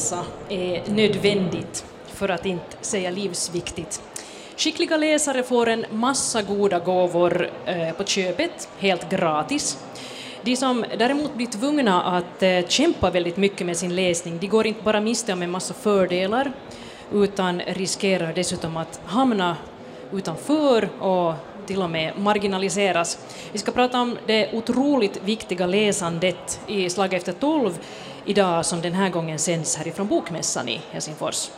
läsa är nödvändigt, för att inte säga livsviktigt. Skickliga läsare får en massa goda gåvor eh, på köpet, helt gratis. De som däremot blir tvungna att eh, kämpa väldigt mycket med sin läsning, de går inte bara miste om en massa fördelar, utan riskerar dessutom att hamna utanför och till och med marginaliseras. Vi ska prata om det otroligt viktiga läsandet i Slag efter tolv idag som den här gången sänds härifrån Bokmässan i Helsingfors.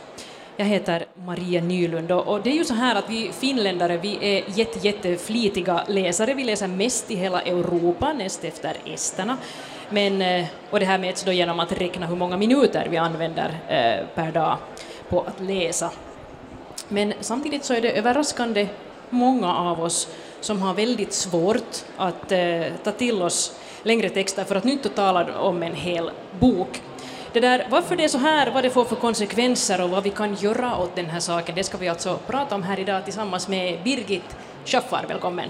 Jag heter Maria Nylund och det är ju så här att vi finländare vi är jätte, jätteflitiga läsare. Vi läser mest i hela Europa, näst efter esterna. Men, eh, och det här mäts då genom att räkna hur många minuter vi använder eh, per dag på att läsa. Men samtidigt så är det överraskande många av oss som har väldigt svårt att eh, ta till oss längre texter för att nu inte tala om en hel bok. Det där, varför det är så här, vad det får för konsekvenser och vad vi kan göra åt den här saken, det ska vi alltså prata om här idag tillsammans med Birgit Schaffar. Välkommen.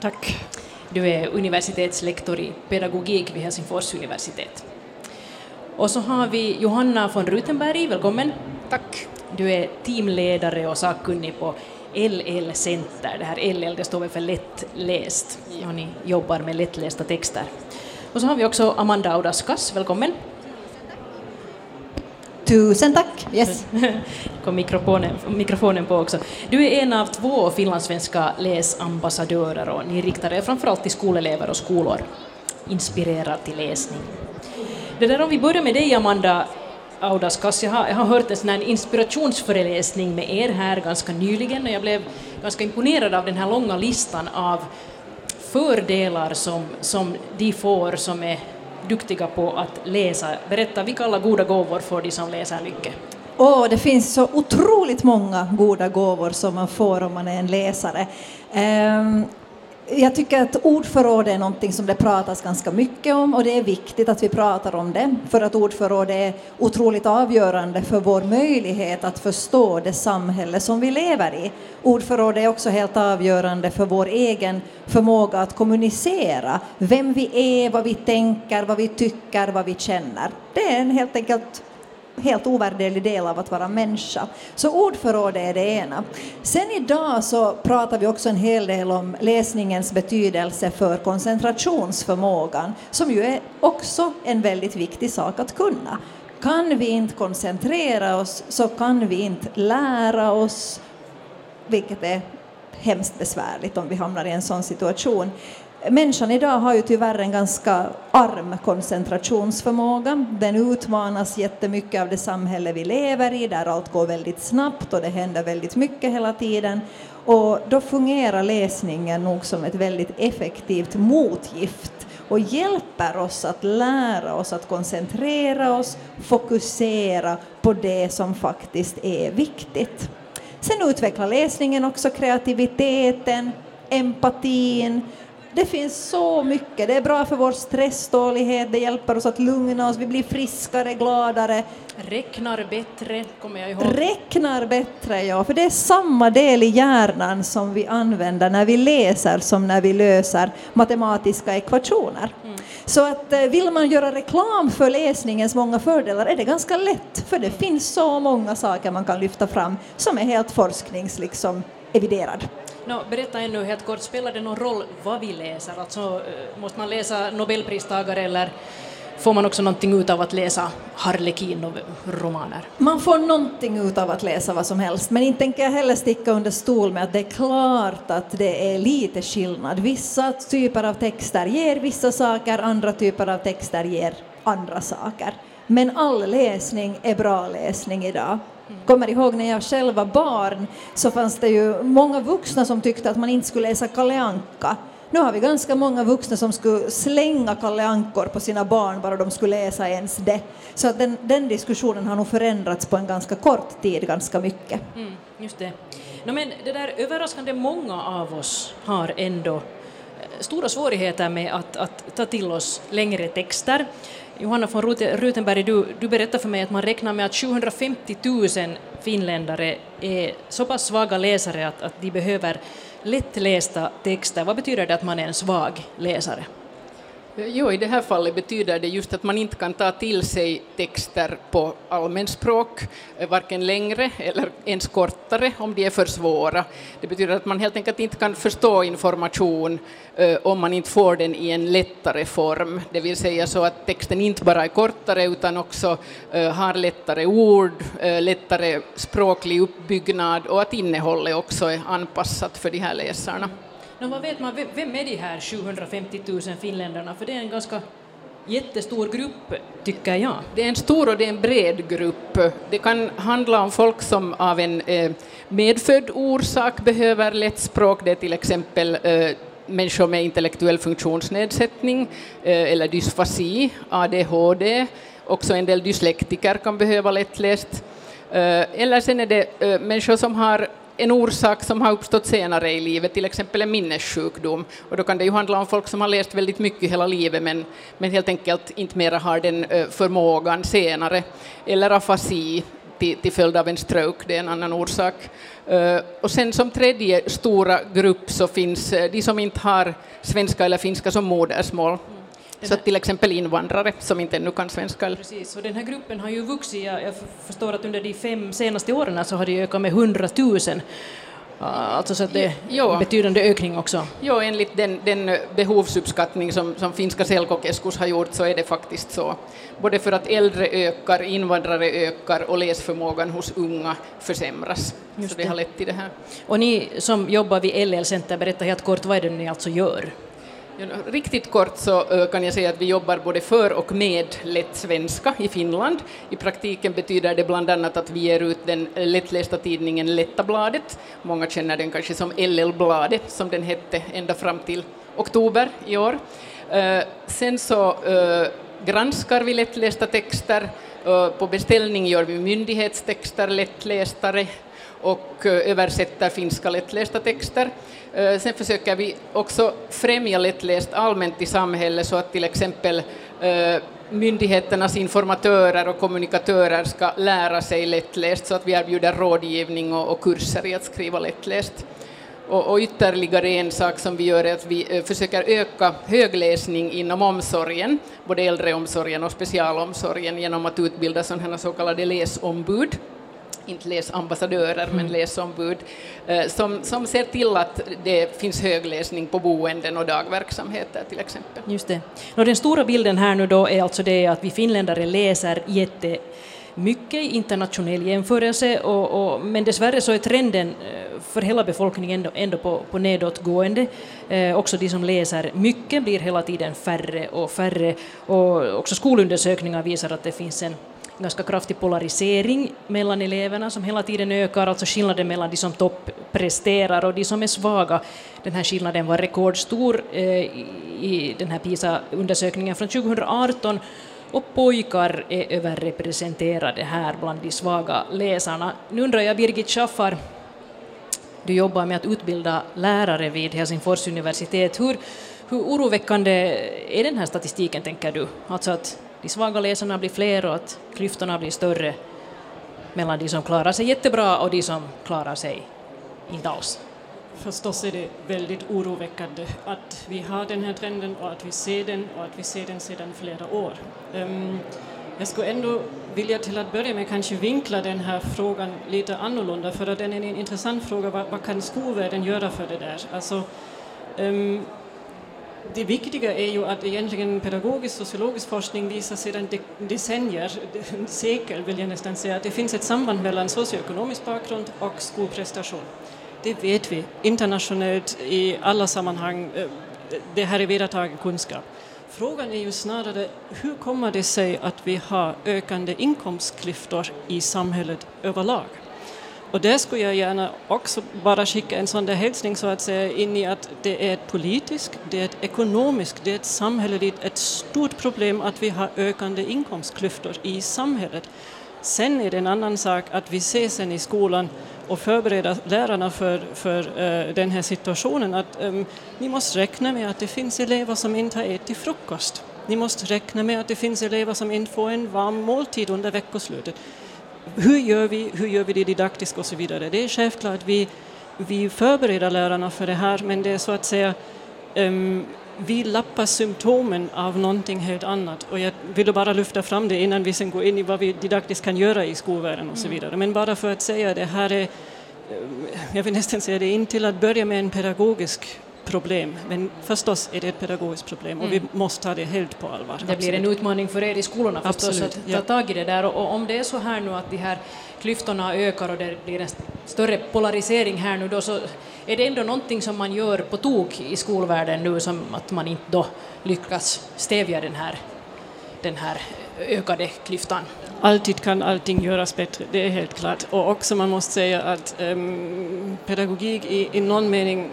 Tack. Du är universitetslektor i pedagogik vid Helsingfors universitet. Och så har vi Johanna von Rutenberg, välkommen. Tack. Du är teamledare och sakkunnig på LL Center. Det här LL det står väl för lättläst och ni jobbar med lättlästa texter. Och så har vi också Amanda Audaskas, välkommen. Tusen tack. Yes. kom mikrofonen, mikrofonen på också. Du är en av två finlandssvenska läsambassadörer och ni riktar er framförallt till skolelever och skolor, inspirerar till läsning. Det där om vi börjar med dig Amanda Audaskas, jag har, jag har hört en sån här inspirationsföreläsning med er här ganska nyligen och jag blev ganska imponerad av den här långa listan av fördelar som, som de får som är duktiga på att läsa. Berätta, vilka alla goda gåvor får de som läser mycket? Oh, det finns så otroligt många goda gåvor som man får om man är en läsare. Um, jag tycker att ordförråd är någonting som det pratas ganska mycket om och det är viktigt att vi pratar om det för att ordförråd är otroligt avgörande för vår möjlighet att förstå det samhälle som vi lever i. Ordförråd är också helt avgörande för vår egen förmåga att kommunicera vem vi är, vad vi tänker, vad vi tycker, vad vi känner. Det är en helt enkelt helt ovärderlig del av att vara människa. Så ordförråd är det ena. Sen idag så pratar vi också en hel del om läsningens betydelse för koncentrationsförmågan, som ju är också en väldigt viktig sak att kunna. Kan vi inte koncentrera oss så kan vi inte lära oss, vilket är hemskt besvärligt om vi hamnar i en sån situation. Människan idag har ju tyvärr en ganska arm koncentrationsförmåga. Den utmanas jättemycket av det samhälle vi lever i, där allt går väldigt snabbt och det händer väldigt mycket hela tiden. Och då fungerar läsningen nog som ett väldigt effektivt motgift och hjälper oss att lära oss att koncentrera oss, fokusera på det som faktiskt är viktigt. Sen utvecklar läsningen också kreativiteten, empatin, det finns så mycket. Det är bra för vår stresstålighet, det hjälper oss att lugna oss, vi blir friskare, gladare. Räknar bättre, kommer jag ihåg. Räknar bättre, ja. För det är samma del i hjärnan som vi använder när vi läser som när vi löser matematiska ekvationer. Mm. Så att eh, vill man göra reklam för läsningens många fördelar är det ganska lätt, för det finns så många saker man kan lyfta fram som är helt forsknings liksom, eviderad. No, berätta ännu helt kort, spelar det någon roll vad vi läser? Alltså, eh, måste man läsa nobelpristagare eller får man också någonting ut av att läsa Harlekin-romaner? Man får någonting ut av att läsa vad som helst, men inte tänker jag heller sticka under stol med att det är klart att det är lite skillnad. Vissa typer av texter ger vissa saker, andra typer av texter ger andra saker. Men all läsning är bra läsning idag kommer ihåg när jag själv var barn så fanns det ju många vuxna som tyckte att man inte skulle läsa Kalle Anka. Nu har vi ganska många vuxna som skulle slänga Kalle Ankor på sina barn bara de skulle läsa ens det. Så att den, den diskussionen har nog förändrats på en ganska kort tid ganska mycket. Mm, just det. No, men det där överraskande många av oss har ändå eh, stora svårigheter med att, att ta till oss längre texter. Johanna von Rutenberg, du, du berättade för mig att man räknar med att 750 000 finländare är så pass svaga läsare att, att de behöver lättlästa texter. Vad betyder det att man är en svag läsare? Jo, i det här fallet betyder det just att man inte kan ta till sig texter på allmänspråk, eh, varken längre eller ens kortare om de är för svåra. Det betyder att man helt enkelt inte kan förstå information eh, om man inte får den i en lättare form, det vill säga så att texten inte bara är kortare utan också eh, har lättare ord, lättare språklig uppbyggnad och att innehållet också är anpassat för de här läsarna. No, vad vet man, vem är de här 750 000 finländarna? För det är en ganska jättestor grupp, tycker jag. Det är en stor och det är en bred grupp. Det kan handla om folk som av en eh, medfödd orsak behöver lättspråk. Det är till exempel eh, människor med intellektuell funktionsnedsättning eh, eller dysfasi, ADHD. Också en del dyslektiker kan behöva lättläst. Eller sen är det människor som har en orsak som har uppstått senare i livet, till exempel en minnessjukdom. Och då kan det ju handla om folk som har läst väldigt mycket hela livet men, men helt enkelt inte mera har den förmågan senare. Eller afasi till, till följd av en stroke, det är en annan orsak. Och sen som tredje stora grupp så finns de som inte har svenska eller finska som modersmål. Så till exempel invandrare som inte ännu kan svenska. Precis, och den här gruppen har ju vuxit. Jag förstår att under de fem senaste åren så har det ökat med 100 000. Alltså så att det är en betydande ökning också. Jo, enligt den, den behovsuppskattning som, som finska Selkokeskus har gjort så är det faktiskt så. Både för att äldre ökar, invandrare ökar och läsförmågan hos unga försämras. Just så det, det har lett till det här. Och ni som jobbar vid LL-center, berätta helt kort vad är det ni alltså gör? Riktigt kort så eh, kan jag säga att vi jobbar både för och med lätt svenska i Finland. I praktiken betyder det bland annat att vi ger ut den lättlästa tidningen Lätta bladet. Många känner den kanske som LL-bladet, som den hette ända fram till oktober i år. Eh, sen så eh, granskar vi lättlästa texter. På beställning gör vi myndighetstexter lättlästare och eh, översätter finska lättlästa texter. Eh, sen försöker vi också främja lättläst allmänt i samhället så att till exempel eh, myndigheternas informatörer och kommunikatörer ska lära sig lättläst så att vi erbjuder rådgivning och, kurser i att skriva lättläst. Och, och ytterligare en sak som vi gör är att vi försöker öka högläsning inom omsorgen, både äldreomsorgen och specialomsorgen genom att utbilda sådana så kallade läsombud inte läsambassadörer men mm. läsombud, eh, som, som ser till att det finns högläsning på boenden och dagverksamheter till exempel. Just det. Och den stora bilden här nu då är alltså det att vi finländare läser jätte mycket i internationell jämförelse, och, och, men dessvärre så är trenden eh, för hela befolkningen ändå, ändå på, på nedåtgående. Eh, också de som läser mycket blir hela tiden färre och färre, och också skolundersökningar visar att det finns en ganska kraftig polarisering mellan eleverna som hela tiden ökar, alltså skillnaden mellan de som toppresterar och de som är svaga. Den här skillnaden var rekordstor eh, i den här PISA-undersökningen från 2018 och pojkar är överrepresenterade här bland de svaga läsarna. Nu undrar jag, Birgit Schaffar, du jobbar med att utbilda lärare vid Helsingfors universitet. Hur, hur oroväckande är den här statistiken, tänker du? Alltså att de svaga läsarna blir fler och att klyftorna blir större mellan de som klarar sig jättebra och de som klarar sig inte alls. Förstås är det väldigt oroväckande att vi har den här trenden och att vi ser den och att vi ser den sedan flera år. Ehm, jag skulle ändå vilja till att börja med kanske vinkla den här frågan lite annorlunda för att den är en intressant fråga. Vad, vad kan skolvärlden göra för det där? Alltså, ehm, det viktiga är ju att egentligen pedagogisk sociologisk forskning visar sedan decennier, sekel vill jag nästan säga, att det finns ett samband mellan socioekonomisk bakgrund och skolprestation. Det vet vi internationellt i alla sammanhang. Eh, det här är vedertagen kunskap. Frågan är ju snarare hur kommer det sig att vi har ökande inkomstklyftor i samhället överlag? Och där skulle jag gärna också bara skicka en sån där hälsning så att säga in i att det är ett politiskt, det är ett ekonomiskt, det är ett samhälleligt, ett stort problem att vi har ökande inkomstklyftor i samhället. Sen är det en annan sak att vi ser sen i skolan och förbereder lärarna för, för uh, den här situationen att um, ni måste räkna med att det finns elever som inte har ätit frukost. Ni måste räkna med att det finns elever som inte får en varm måltid under veckoslutet hur gör vi, hur gör vi det didaktiskt och så vidare. Det är självklart vi, vi förbereder lärarna för det här men det är så att säga um, vi lappar symptomen av någonting helt annat. Och jag ville bara lyfta fram det innan vi sen går in i vad vi didaktiskt kan göra i skolvärlden och så vidare. Men bara för att säga det här är, jag vill nästan säga det, in till att börja med en pedagogisk problem, men förstås är det ett pedagogiskt problem och mm. vi måste ta det helt på allvar. Det blir en utmaning för er i skolorna förstås Absolut, att ta tag i det där och om det är så här nu att de här klyftorna ökar och det blir en större polarisering här nu då så är det ändå någonting som man gör på tok i skolvärlden nu som att man inte då lyckas stävja den här, den här ökade klyftan? Alltid kan allting göras bättre, det är helt klart. Och också man måste säga att um, pedagogik i, i någon mening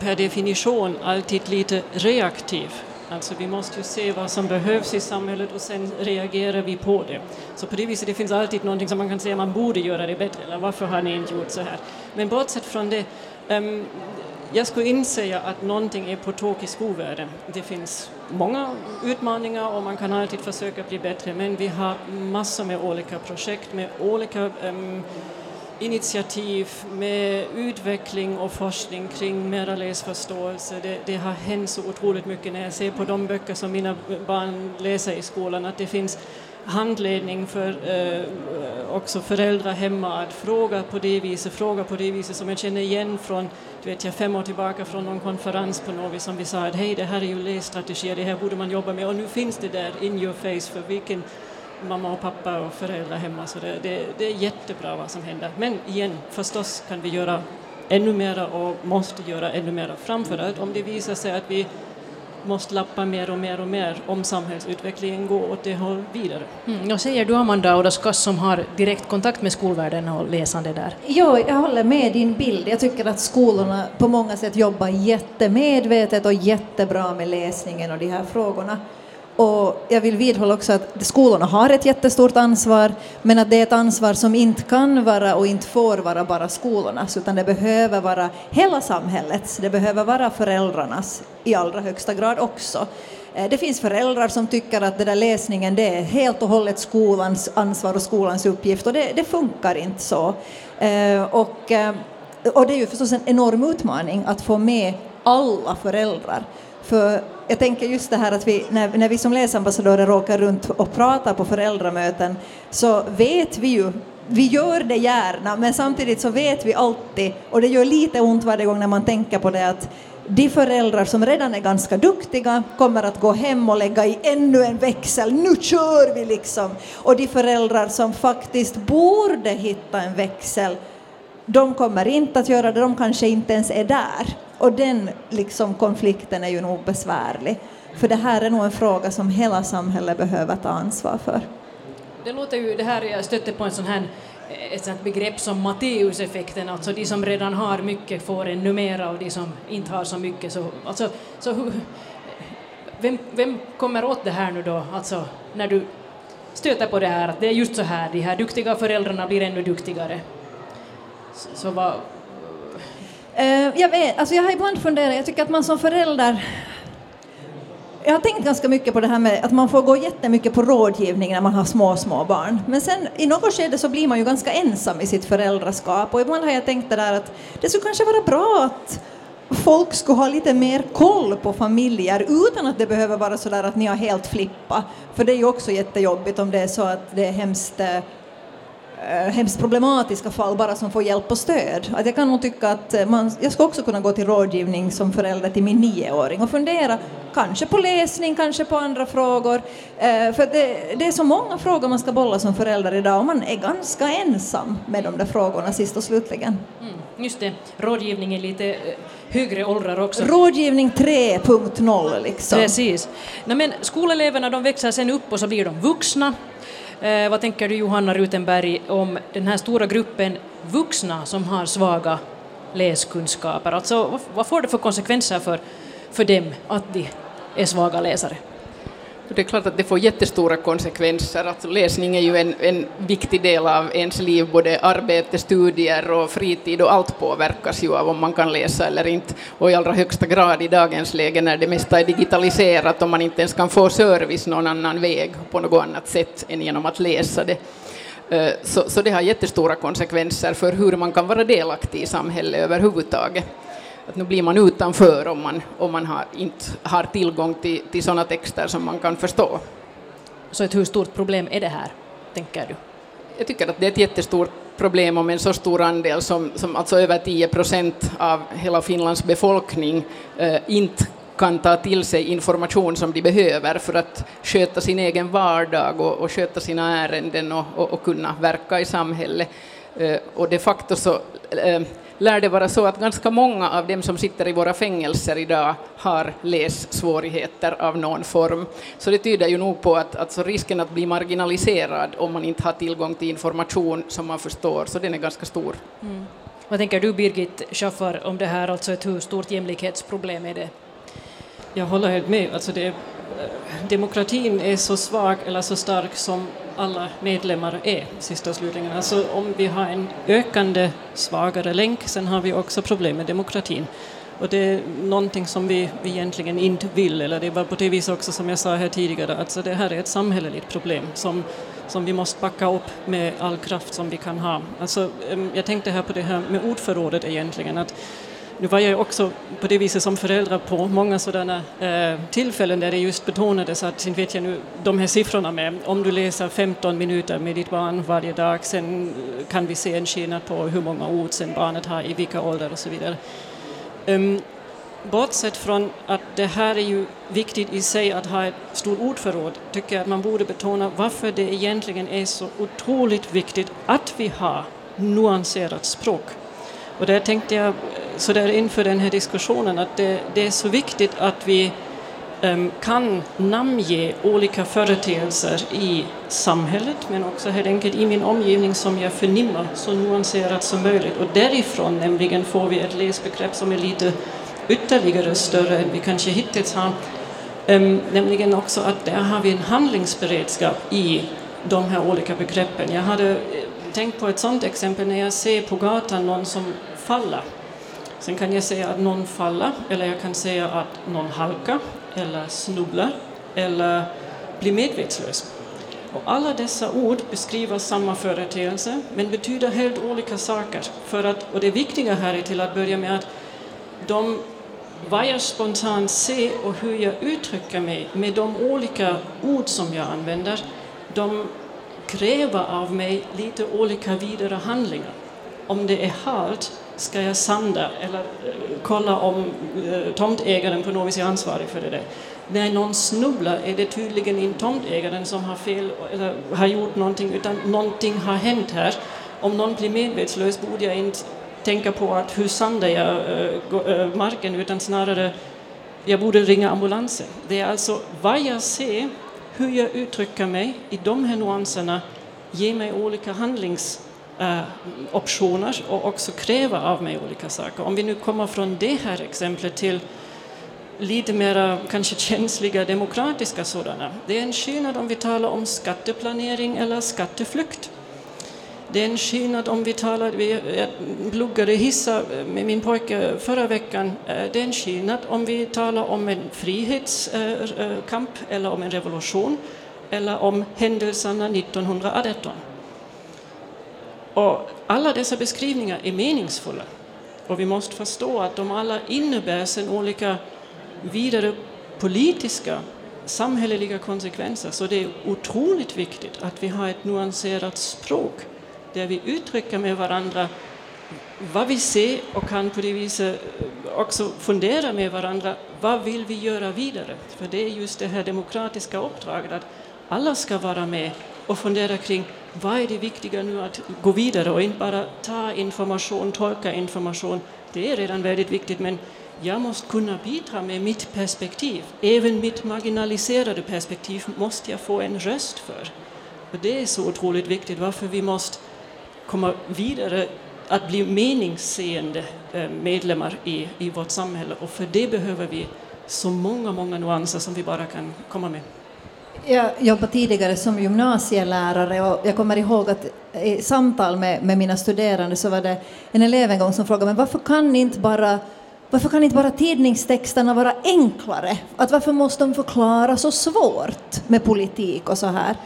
per definition alltid lite reaktiv. Alltså vi måste ju se vad som behövs i samhället och sen reagerar vi på det. Så på det viset det finns alltid någonting som man kan säga man borde göra det bättre eller varför har ni inte gjort så här? Men bortsett från det, um, jag skulle inte säga att någonting är på tok i skolvärlden. Det finns många utmaningar och man kan alltid försöka bli bättre men vi har massor med olika projekt med olika um, initiativ med utveckling och forskning kring mera läsförståelse. Det, det, har hänt så otroligt mycket när jag ser på de böcker som mina barn läser i skolan att det finns handledning för eh, också föräldrar hemma att fråga på det viset, fråga på det viset som jag känner igen från du vet jag, fem år tillbaka från någon konferens på Novi som vi sa att hej det här är ju lässtrategier, det här borde man jobba med och nu finns det där in your face för vilken mamma och pappa och föräldrar hemma så det, det, det är jättebra vad som händer. Men igen, förstås kan vi göra ännu mera och måste göra ännu mera. Framförallt om det visar sig att vi måste lappa mer och mer och mer om samhällsutvecklingen går åt det håll vidare. Mm, säger du Amanda Oudaskas som har direkt kontakt med skolvärlden och läsande där? Jo, jag håller med din bild. Jag tycker att skolorna på många sätt jobbar jättemedvetet och jättebra med läsningen och de här frågorna. Och jag vill vidhålla också att skolorna har ett jättestort ansvar, men att det är ett ansvar som inte kan vara och inte får vara bara skolornas, utan det behöver vara hela samhällets, det behöver vara föräldrarnas i allra högsta grad också. Eh, det finns föräldrar som tycker att den där läsningen det är helt och hållet skolans ansvar och skolans uppgift och det, det funkar inte så. Eh, och, eh, och det är ju förstås en enorm utmaning att få med alla föräldrar. För jag tänker just det här att vi, när, när vi som läsambassadörer råkar runt och pratar på föräldramöten så vet vi ju vi gör det gärna, men samtidigt så vet vi alltid, och det gör lite ont varje gång när man tänker på det, att de föräldrar som redan är ganska duktiga kommer att gå hem och lägga i ännu en växel, nu kör vi liksom! Och de föräldrar som faktiskt borde hitta en växel, de kommer inte att göra det, de kanske inte ens är där. Och den liksom, konflikten är ju nog besvärlig. För det här är nog en fråga som hela samhället behöver ta ansvar för. Det låter ju, det här, jag stötte på en sån här eh, ett sånt begrepp som Matteuseffekten, alltså de som redan har mycket får ännu mera och de som inte har så mycket så, alltså, så vem, vem kommer åt det här nu då, alltså när du stöter på det här att det är just så här, de här duktiga föräldrarna blir ännu duktigare. Så, vad, Uh, jag vet, alltså jag har ibland funderat, jag tycker att man som förälder jag har tänkt ganska mycket på det här med att man får gå jättemycket på rådgivning när man har små, små barn. Men sen i något skede så blir man ju ganska ensam i sitt föräldraskap och ibland har jag tänkt det där att det skulle kanske vara bra att folk skulle ha lite mer koll på familjer utan att det behöver vara så där att ni har helt flippa. För det är ju också jättejobbigt om det är så att det är hemskt eh, hemskt problematiska fall bara som får hjälp och stöd. Att jag kan nog tycka att eh, man, jag ska också kunna gå till rådgivning som förälder till min nioåring och fundera kanske på läsning, kanske på andra frågor. Eh, för det, det, är så många frågor man ska bolla som förälder idag och man är ganska ensam med de där frågorna sist och slutligen. Mm, just det, rådgivning i lite högre åldrar också. Rådgivning 3.0 liksom. Precis. Nej, men skoleleverna de växer sen upp och så blir de vuxna Eh, vad tänker du Johanna Rutenberg om den här stora gruppen vuxna som har svaga läskunskaper? Alltså, vad, vad får det för konsekvenser för, för dem att de är svaga läsare? Det är klart att det får jättestora konsekvenser. Alltså läsning är ju en, en viktig del av ens liv, både arbete, studier och fritid och allt påverkas ju av om man kan läsa eller inte. Och i allra högsta grad i dagens läge när det mesta är digitaliserat och man inte ens kan få service någon annan väg på något annat sätt än genom att läsa det. Eh, så, så det har jättestora konsekvenser för hur man kan vara delaktig i samhället överhuvudtaget att nu blir man utanför om man, om man har, inte har tillgång till, till sådana texter som man kan förstå. Så ett hur stort problem är det här, tänker du? Jag tycker att det är ett jättestort problem om en så stor andel som, som alltså över 10 procent av hela Finlands befolkning eh, inte kan ta till sig information som de behöver för att sköta sin egen vardag och, och sköta sina ärenden och, och, och, kunna verka i samhället. Eh, och de facto så eh, lär det vara så att ganska många av dem som sitter i våra fängelser idag har lässvårigheter av någon form. Så det tyder ju nog på att alltså risken att bli marginaliserad om man inte har tillgång till information som man förstår, så den är ganska stor. Mm. Vad tänker du Birgit Schaffer om det här, alltså ett hur stort jämlikhetsproblem är det? Jag håller helt med. Alltså det, demokratin är så svag eller så stark som alla medlemmar är, sist och slutligen. Alltså om vi har en ökande svagare länk, sen har vi också problem med demokratin. Och det är någonting som vi, egentligen inte vill, eller det var på det viset också som jag sa här tidigare, alltså det här är ett samhälleligt problem som, som vi måste backa upp med all kraft som vi kan ha. Alltså, jag tänkte här på det här med ordförrådet egentligen, att nu var jag också på det viset som förälder på många sådana eh, tillfällen där det just betonades att, sen vet jag nu, de här siffrorna med, om du läser 15 minuter med ditt barn varje dag, sen kan vi se en skillnad på hur många ord sen barnet har, i vilka åldrar och så vidare. Um, bortsett från att det här är ju viktigt i sig att ha ett stort ordförråd, tycker jag att man borde betona varför det egentligen är så otroligt viktigt att vi har nuanserat språk. Och där tänkte jag så där inför den här diskussionen att det, det är så viktigt att vi um, kan namnge olika företeelser i samhället men också helt enkelt i min omgivning som jag förnimmer så nuanserat som möjligt. Och därifrån nämligen får vi ett läsbegrepp som är lite ytterligare större än vi kanske hittills har. Um, nämligen också att där har vi en handlingsberedskap i de här olika begreppen. Jag hade eh, tänkt på ett sådant exempel när jag ser på gatan någon som faller Sen kan jag säga att någon faller, eller jag kan säga att någon halkar, eller snubblar, eller blir medvetslös. Och alla dessa ord beskriver samma företeelse, men betyder helt olika saker. För att, och det viktiga här är till att börja med att de, vad jag spontant ser och hur jag uttrycker mig med de olika ord som jag använder, de kräver av mig lite olika vidare handlingar. Om det är halt ska jag sanda eller eh, kolla om eh, tomtägaren på något vis är ansvarig för det där. När någon snubblar är det tydligen inte tomtägaren som har fel eller har gjort någonting utan någonting har hänt här. Om någon blir medvetslös borde jag inte tänka på att hur sandar jag äh, marken utan snarare jag borde ringa ambulansen. Det är alltså vad jag ser, hur jag uttrycker mig i de här nuanserna ger mig olika handlings Eh, optioner och också kräva av mig olika saker. Om vi nu kommer från det här exemplet till lite mer kanske känsliga demokratiska sådana. Det är en skillnad om vi talar om skatteplanering eller skatteflykt. Det är en skillnad om vi talar, jag pluggade hissa med min pojke förra veckan, eh, det är en skillnad om vi talar om en frihetskamp eller om en revolution eller om händelserna 1918. Och alla dessa beskrivningar är meningsfulla och vi måste förstå att de alla innebär sen olika vidare politiska samhälleliga konsekvenser. Så det är otroligt viktigt att vi har ett nuanserat språk där vi uttrycker med varandra vad vi ser och kan på det viset eh, också fundera med varandra. Vad vill vi göra vidare? För det är just det här demokratiska uppdraget att alla ska vara med och fundera kring vad är det viktiga nu att gå vidare och inte bara ta information, tolka information. Det är redan väldigt viktigt, men jag måste kunna bidra med mitt perspektiv. Även mitt marginaliserade perspektiv måste jag få en röst för. Och det är så otroligt viktigt, varför vi måste komma vidare att bli meningsseende eh, medlemmar i, i vårt samhälle. Och för det behöver vi så många, många nyanser som vi bara kan komma med. Jag jobbade tidigare som gymnasielärare och jag kommer ihåg att i samtal med, med mina studerande så var det en elev en gång som frågade men varför kan inte bara varför kan inte bara tidningstexterna vara enklare? Att varför måste de förklara så svårt med politik och så här?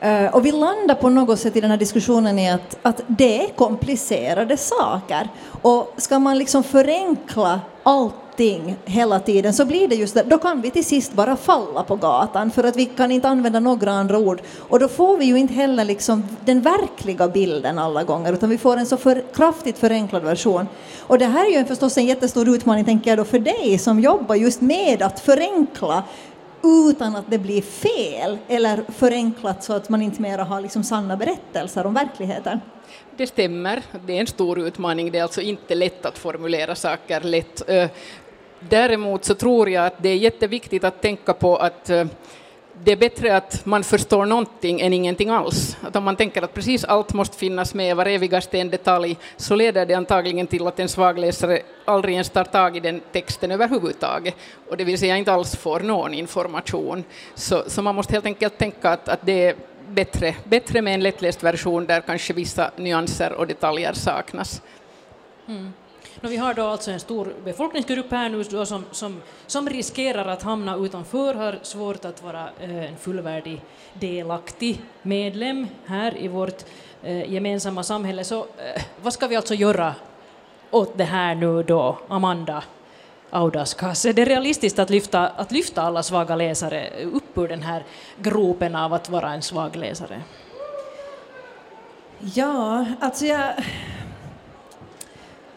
Eh, och vi landar på något sätt i den här diskussionen i att, att det är komplicerade saker. Och ska man liksom förenkla allt allting hela tiden så blir det just det, då kan vi till sist bara falla på gatan för att vi kan inte använda några andra ord. Och då får vi ju inte heller liksom den verkliga bilden alla gånger utan vi får en så för, kraftigt förenklad version. Och det här är ju förstås en jättestor utmaning tänker jag då för dig som jobbar just med att förenkla utan att det blir fel eller förenklat så att man inte mer har liksom sanna berättelser om verkligheten. Det stämmer, det är en stor utmaning. Det är alltså inte lätt att formulera saker lätt. Däremot så tror jag att det är jätteviktigt att tänka på att eh, det är bättre att man förstår någonting än ingenting alls. Att om man tänker att precis allt måste finnas med, var evigaste en detalj, så leder det antagligen till att en svagläsare aldrig ens tar tag i den texten överhuvudtaget, och det vill säga inte alls får någon information. Så, så man måste helt enkelt tänka att, att det är bättre, bättre med en lättläst version där kanske vissa nyanser och detaljer saknas. Mm. Vi har då alltså en stor befolkningsgrupp här nu då som, som, som riskerar att hamna utanför, har svårt att vara eh, en fullvärdig delaktig medlem här i vårt eh, gemensamma samhälle. Så eh, vad ska vi alltså göra åt det här nu då, Amanda Audaskas? Är det realistiskt att lyfta, att lyfta alla svaga läsare upp ur den här gropen av att vara en svag läsare? Ja, alltså jag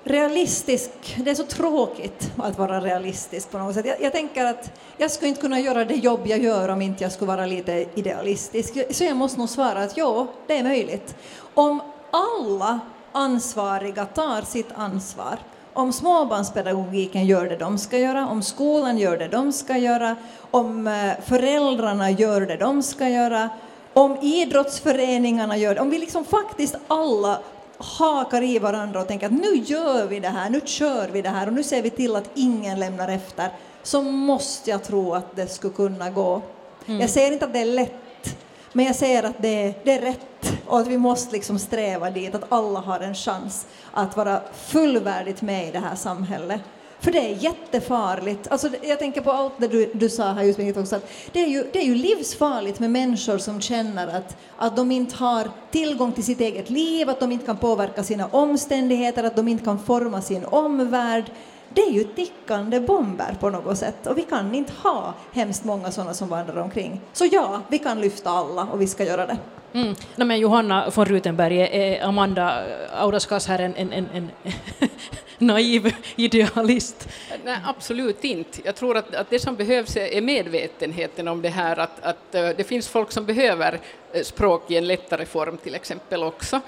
realistisk, det är så tråkigt att vara realistisk på något sätt. Jag, jag, tänker att jag skulle inte kunna göra det jobb jag gör om inte jag skulle vara lite idealistisk. Så jag måste nog svara att ja, det är möjligt. Om alla ansvariga tar sitt ansvar, om småbarnspedagogiken gör det de ska göra, om skolan gör det de ska göra, om eh, föräldrarna gör det de ska göra, om idrottsföreningarna gör det, om vi liksom faktiskt alla hakar i varandra och tänker att nu gör vi det här, nu kör vi det här och nu ser vi till att ingen lämnar efter, så måste jag tro att det skulle kunna gå. Mm. Jag säger inte att det är lätt, men jag säger att det är, det är rätt och att vi måste liksom sträva dit, att alla har en chans att vara fullvärdigt med i det här samhället. För det är jättefarligt. Alltså, jag tänker på allt det du, du sa här just också, att det är, ju, det är ju livsfarligt med människor som känner att, att de inte har tillgång till sitt eget liv, att de inte kan påverka sina omständigheter, att de inte kan forma sin omvärld. Det är ju tickande bomber på något sätt och vi kan inte ha hemskt många sådana som vandrar omkring. Så ja, vi kan lyfta alla och vi ska göra det. Mm. No, men Johanna von Rutenberg, är Amanda Audaskas här en, en, en, en naiv idealist? Nej, absolut inte. Jag tror att, att det som behövs är medvetenheten om det här att, att uh, det finns folk som behöver uh, språk i en lättare form till exempel också.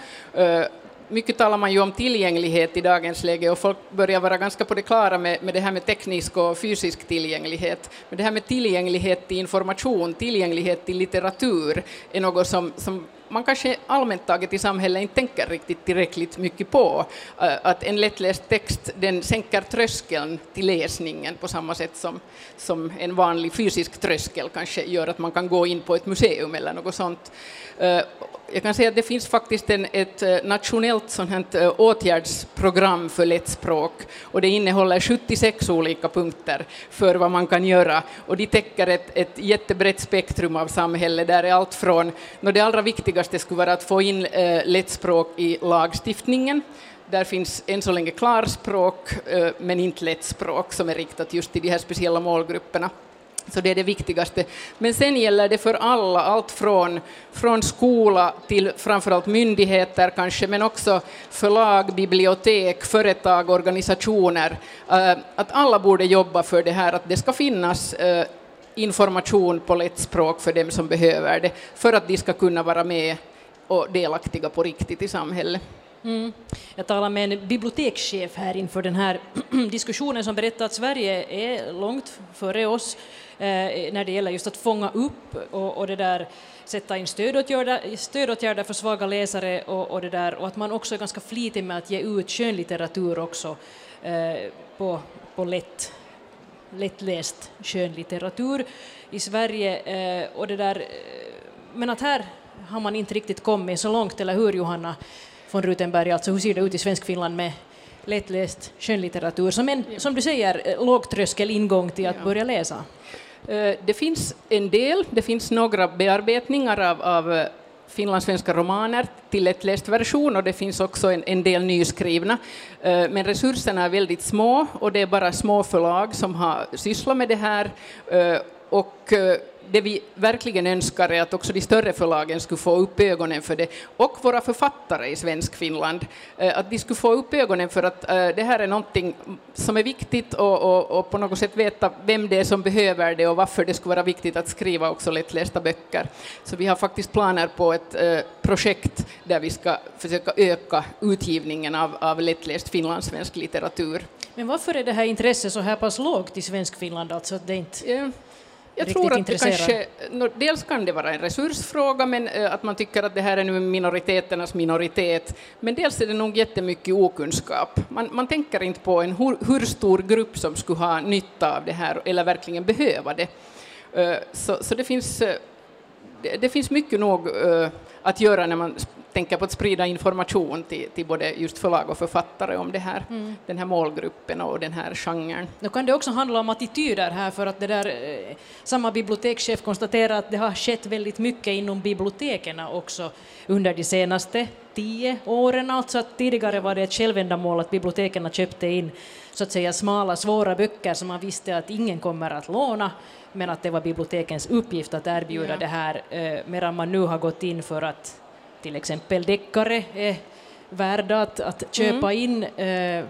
Mycket talar man ju om tillgänglighet i dagens läge och folk börjar vara ganska på det klara med, med det här med teknisk och fysisk tillgänglighet. Men det här med tillgänglighet till information, tillgänglighet till litteratur är något som, som man kanske allmänt taget i samhället inte tänker riktigt tillräckligt mycket på. Eh, att en lättläst text den sänker tröskeln till läsningen på samma sätt som, som en vanlig fysisk tröskel kanske gör att man kan gå in på ett museum eller något sånt. Eh, jag kan säga att det finns faktiskt en, ett eh, nationellt sånt här eh, åtgärdsprogram för lättspråk och det innehåller 76 olika punkter för vad man kan göra. Och de täcker ett, ett jättebrett spektrum av samhället där är allt från, det allra viktigaste skulle vara att få in eh, lättspråk i lagstiftningen. Där finns än så länge klarspråk eh, men inte lättspråk som är riktat just till de här speciella målgrupperna. Så det är det viktigaste. Men sen gäller det för alla, allt från, från skola till framförallt myndigheter kanske, men också förlag, bibliotek, företag, organisationer. Eh, att alla borde jobba för det här, att det ska finnas eh, information på lätt språk för dem som behöver det, för att de ska kunna vara med och delaktiga på riktigt i samhället. Mm. Jag talade med en bibliotekschef här inför den här diskussionen som berättade att Sverige är långt före oss eh, när det gäller just att fånga upp och, och det där, sätta in stödåtgärder, stödåtgärder för svaga läsare och, och, det där, och att man också är ganska flitig med att ge ut skönlitteratur också eh, på, på lätt lättläst skönlitteratur i Sverige. Eh, och det där, eh, men att här har man inte riktigt kommit så långt, eller hur Johanna von Rutenberg? Alltså hur ser det ut i Svenskfinland med lättläst skönlitteratur som en, som du säger, eh, lågtröskel ingång till att börja läsa? Eh, det finns en del, det finns några bearbetningar av, av finlandssvenska romaner till lättläst version och det finns också en, en del nyskrivna. Eh, men resurserna är väldigt små och det är bara små förlag som har sysslat med det här. Eh, och eh, det vi verkligen önskar är att också de större förlagen skulle få upp ögonen för det, och våra författare i svensk Finland, eh, att de skulle få upp ögonen för att eh, det här är någonting som är viktigt och, och, och, på något sätt veta vem det är som behöver det och varför det skulle vara viktigt att skriva också lättlästa böcker. Så vi har faktiskt planer på ett eh, projekt där vi ska försöka öka utgivningen av, av lättläst finlandssvensk litteratur. Men varför är det här intresset så här pass lågt i svensk Finland? Alltså att det inte jag tror att det kanske, dels kan det vara en resursfråga, men eh, att man tycker att det här är nu minoriteternas minoritet, men dels är det nog jättemycket okunskap. Man, man tänker inte på en hur, hur, stor grupp som skulle ha nytta av det här, eller verkligen behöva det. Eh, så, så det, finns, eh, det, det finns mycket nog att göra när man tänker på att sprida information till, till både just förlag och författare om det här, mm. den här målgruppen och den här genren. Nu kan det också handla om attityder här, för att det där, eh, samma bibliotekschef konstaterar att det har skett väldigt mycket inom biblioteken också under de senaste tio åren. Alltså att tidigare var det ett självändamål att biblioteken köpte in så att säga smala, svåra böcker som man visste att ingen kommer att låna, men att det var bibliotekens uppgift att erbjuda ja. det här, eh, medan man nu har gått in för att till exempel deckare är värda att, att köpa mm. in eh,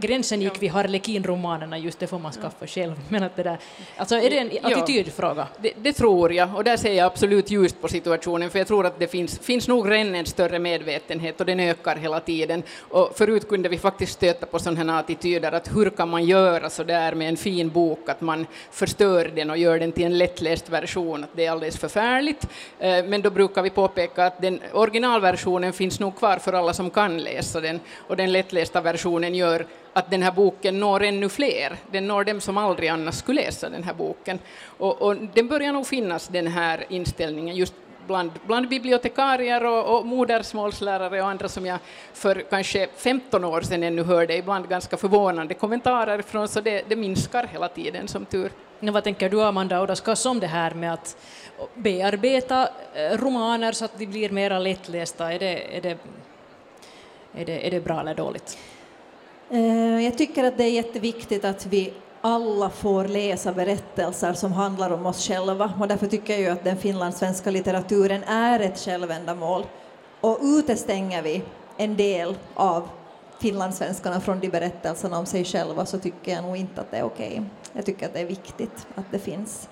gränsen gick vid Harlekin-romanerna, just det får man skaffa själv. Men att det där, alltså är det en attitydfråga? Ja, det, det, tror jag, och där ser jag absolut ljust på situationen, för jag tror att det finns, finns nog redan en större medvetenhet och den ökar hela tiden. Och förut kunde vi faktiskt stöta på sådana här attityder, att hur kan man göra så där med en fin bok, att man förstör den och gör den till en lättläst version, att det är alldeles förfärligt. Eh, men då brukar vi påpeka att den originalversionen finns nog kvar för alla som kan läsa den, och den lättlästa versionen gör att den här boken når ännu fler. Den når dem som aldrig annars skulle läsa den här boken. Och, och den börjar nog finnas, den här inställningen, just bland, bland bibliotekarier och, och modersmålslärare och andra som jag för kanske 15 år sedan ännu hörde ibland ganska förvånande kommentarer från, så det, det minskar hela tiden som tur. Men vad tänker du, Amanda Odaskas, om det här med att bearbeta eh, romaner så att de blir mera lättlästa? Är det, är det, är det, är det bra eller dåligt? Eh, jag tycker att det är jätteviktigt att vi alla får läsa berättelser som handlar om oss själva och därför tycker jag ju att den finlandssvenska litteraturen är ett självändamål. Och utestänger vi en del av finlandssvenskarna från de berättelserna om sig själva så tycker jag nog inte att det är okej. Okay. Jag tycker att det är viktigt att det finns.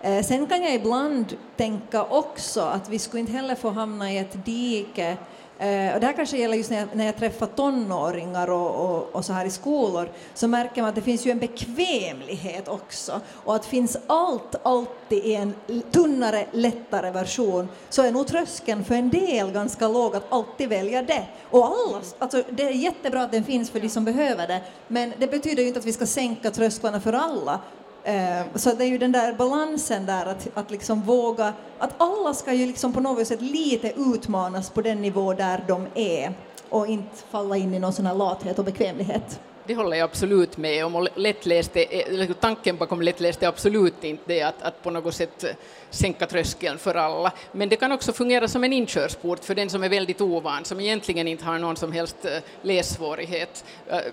Eh, sen kan jag ibland tänka också att vi skulle inte heller få hamna i ett dike Eh, och det här kanske gäller just när jag, när jag träffar tonåringar och, och, och, så här i skolor, så märker man att det finns ju en bekvämlighet också. Och att finns allt alltid i en tunnare, lättare version, så är nog tröskeln för en del ganska låg att alltid välja det. Och alla, alltså det är jättebra att den finns för de som behöver det, men det betyder ju inte att vi ska sänka trösklarna för alla, Eh, så det är ju den där balansen där att, att liksom våga, att alla ska ju liksom på något sätt lite utmanas på den nivå där de är och inte falla in i någon sån här lathet och bekvämlighet. Det håller jag absolut med om. Och lättläste, eh, tanken bakom lättläste är absolut inte det att, att på något sätt sänka tröskeln för alla. Men det kan också fungera som en inkörsport för den som är väldigt ovan, som egentligen inte har någon som helst eh, lässvårighet.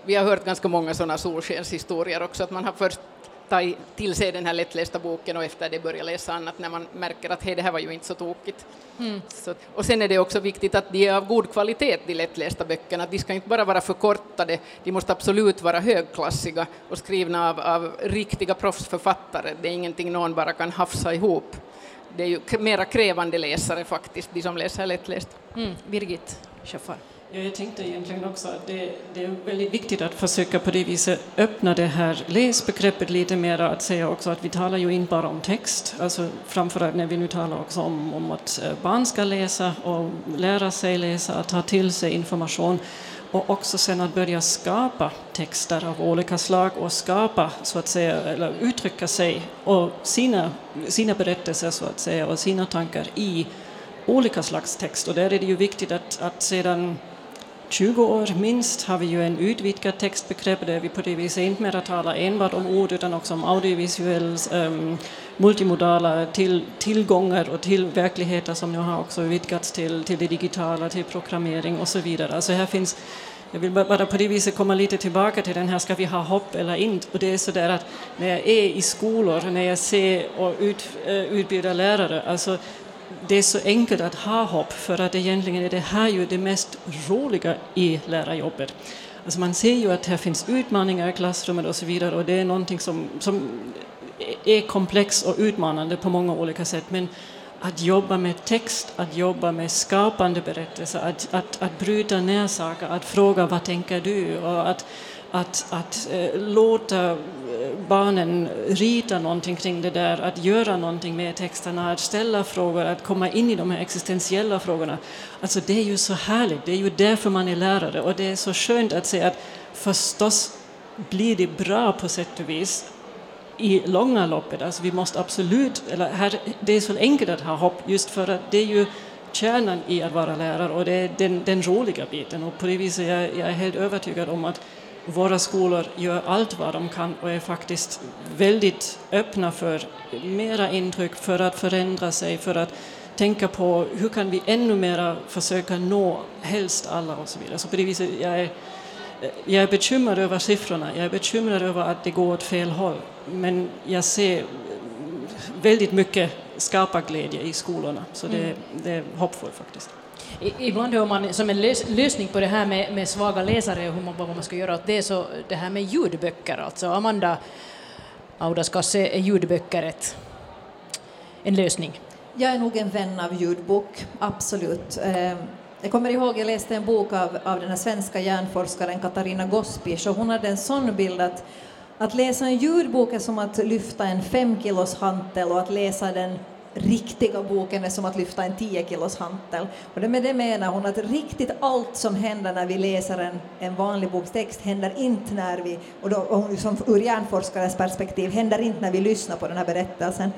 Vi har hört ganska många sådana solskenshistorier också, att man har först ta till sig den här lättlästa boken och efter det börja läsa annat när man märker att hej, det här var ju inte så tokigt. Mm. Så, och sen är det också viktigt att de är av god kvalitet, de lättlästa böckerna. De ska inte bara vara förkortade, de måste absolut vara högklassiga och skrivna av, av riktiga proffsförfattare. Det är ingenting någon bara kan hafsa ihop. Det är ju mera krävande läsare faktiskt, de som läser lättläst. Mm. Birgit Schäffar. Ja, jag tänkte egentligen också att det, det, är väldigt viktigt att försöka på det viset öppna det här läsbegreppet lite mer, att säga också att vi talar ju inte bara om text, alltså framförallt när vi nu talar också om, om att eh, barn ska läsa och lära sig läsa, att ta till sig information och också sen att börja skapa texter av olika slag och skapa, så att säga, eller uttrycka sig och sina, sina berättelser så att säga och sina tankar i olika slags text. Och där är det ju viktigt att, att sedan 20 år minst har vi ju en utvidgad textbegrepp där vi på det viset inte mer talar enbart om ord utan också om audiovisuell, um, ehm, multimodala till, tillgångar och till verkligheter som nu har också vidgats till, till det digitala, till programmering och så vidare. Alltså här finns jag vill bara på det viset komma lite tillbaka till den här, ska vi ha hopp eller inte? Och det är så där att när jag är i skolor, när jag ser och ut, eh, utbildar lärare, alltså det är så enkelt att ha hopp för att egentligen är det här ju det mest roliga i lärarjobbet. Alltså man ser ju att här finns utmaningar i klassrummet och så vidare och det är någonting som, som är komplext och utmanande på många olika sätt. Men att jobba med text, att jobba med skapande berättelser, att, att, att bryta ner saker, att fråga vad tänker du och att att, att eh, låta eh, barnen rita någonting kring det där, att göra någonting med texterna, att ställa frågor, att komma in i de här existentiella frågorna. Alltså det är ju så härligt, det är ju därför man är lärare och det är så skönt att se att förstås blir det bra på sätt och vis i långa loppet. Alltså vi måste absolut, eller här, det är så enkelt att ha hopp just för att det är ju kärnan i att vara lärare och det är den, den roliga biten och på det viset jag, jag är helt övertygad om att våra skolor gör allt vad de kan och är faktiskt väldigt öppna för mera intryck, för att förändra sig, för att tänka på hur kan vi ännu mera försöka nå helst alla och så vidare. Så på det viset, jag är, jag är bekymrad över siffrorna, jag är bekymrad över att det går åt fel håll, men jag ser väldigt mycket skaparglädje i skolorna, så det, mm. det är hoppfullt faktiskt. Ibland hör man som en lös, lösning på det här med, med svaga läsare och hur man, vad man ska göra åt det, så det här med ljudböcker. Alltså Amanda Audaskasse, är ljudböcker ett, en lösning? Jag är nog en vän av ljudbok, absolut. Ehm, jag kommer ihåg, jag läste en bok av, av den här svenska hjärnforskaren Katarina Gospic och hon hade en sån bild att, att läsa en ljudbok är som att lyfta en fem kilos hantel och att läsa den riktiga boken är som att lyfta en 10 kilos hantel. Och det med det menar hon att riktigt allt som händer när vi läser en, en vanlig bokstext händer inte när vi, och då, och som ur hjärnforskarens perspektiv, händer inte när vi lyssnar på den här berättelsen.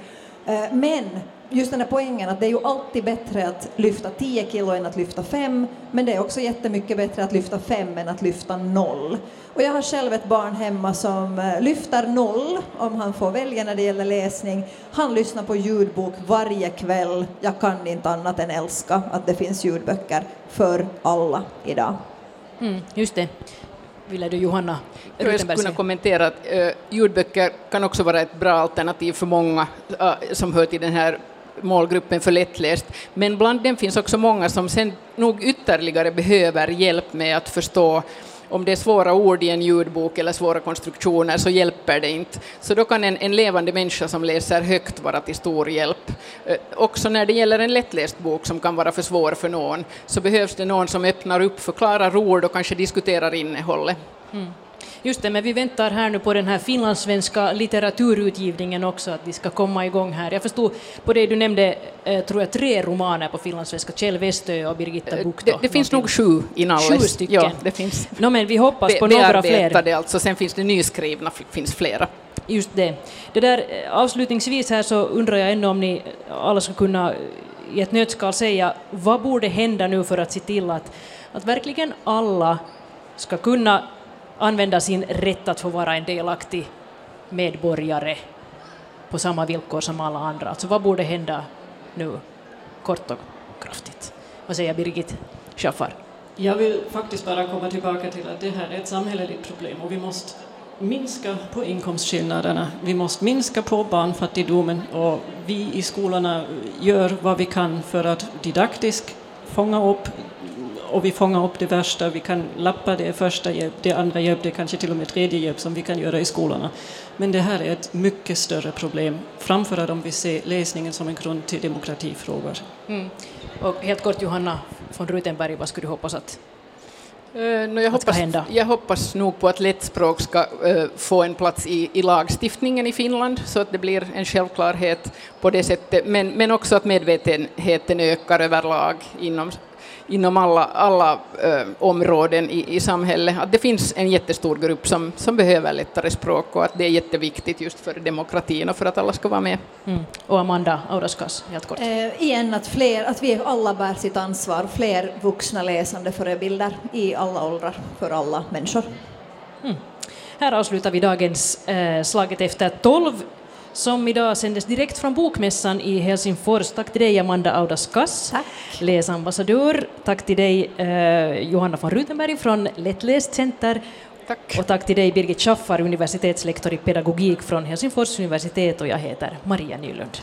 Eh, men just den här poängen att det är ju alltid bättre att lyfta 10 kilo än att lyfta 5, men det är också jättemycket bättre att lyfta 5 än att lyfta 0. Och jag har själv ett barn hemma som eh, lyfter 0 om han får välja när det gäller läsning. Han lyssnar på ljudbok varje kväll. Jag kan inte annat än älska att det finns ljudböcker för alla idag. Mm, just det ville du Johanna Jag skulle kunna kommentera att uh, ljudböcker kan också vara ett bra alternativ för många uh, som hör till den här målgruppen för lättläst, men bland dem finns också många som sen nog ytterligare behöver hjälp med att förstå om det är svåra ord i en ljudbok eller svåra konstruktioner så hjälper det inte. Så då kan en, en levande människa som läser högt vara till stor hjälp. Eh, också när det gäller en lättläst bok som kan vara för svår för någon så behövs det någon som öppnar upp, förklarar ord och kanske diskuterar innehållet. Mm. Just det, men vi väntar här nu på den här finlandssvenska litteraturutgivningen också, att de ska komma igång här. Jag förstod på det du nämnde, eh, tror jag, tre romaner på finlandssvenska, Kjell Westö och Birgitta eh, Bucht. Det, det finns nog sju inalles. Sju stycken. Ja, det finns. No, men vi hoppas på några fler. alltså, sen finns det nyskrivna, finns flera. Just det. det där, eh, avslutningsvis här så undrar jag ändå om ni alla ska kunna i ett nötskal säga vad borde hända nu för att se till att, att verkligen alla ska kunna använda sin rätt att få vara en delaktig medborgare på samma villkor som alla andra. Alltså vad borde hända nu, kort och kraftigt? Vad säger Birgit Schaffar? Jag vill faktiskt bara komma tillbaka till att det här är ett samhälleligt problem och vi måste minska på inkomstskillnaderna. Vi måste minska på barnfattigdomen och vi i skolorna gör vad vi kan för att didaktiskt fånga upp och vi fångar upp det värsta, vi kan lappa det första hjälp, det andra hjälp, det kanske till och med tredje hjälp som vi kan göra i skolorna. Men det här är ett mycket större problem, framför om vi ser läsningen som en grund till demokratifrågor. Mm. Och helt kort Johanna von Rutenberg, vad skulle du hoppas att Uh, no, jag, hoppas, jag hoppas nog på att lättspråk ska uh, få en plats i, i, lagstiftningen i Finland, så att det blir en självklarhet på det sättet, men, men också att medvetenheten ökar överlag inom inom alla, alla ö, områden i, i samhället. Att det finns en jättestor grupp som, som behöver lättare språk och att det är jätteviktigt just för demokratin och för att alla ska vara med. Mm. Och Amanda Audaskas, helt kort. Eh, igen att, fler, att vi alla bär sitt ansvar, fler vuxna läsande förebilder i alla åldrar för alla människor. Mm. Här avslutar vi dagens eh, Slaget efter tolv som idag sändes direkt från Bokmässan i Helsingfors. Tack till dig Amanda Audaskas, läsambassadör. Tack till dig eh, Johanna von Rutenberg från Lättläst Center. Tack. Och tack till dig Birgit Schaffar, universitetslektor i pedagogik från Helsingfors universitet och jag heter Maria Nylund.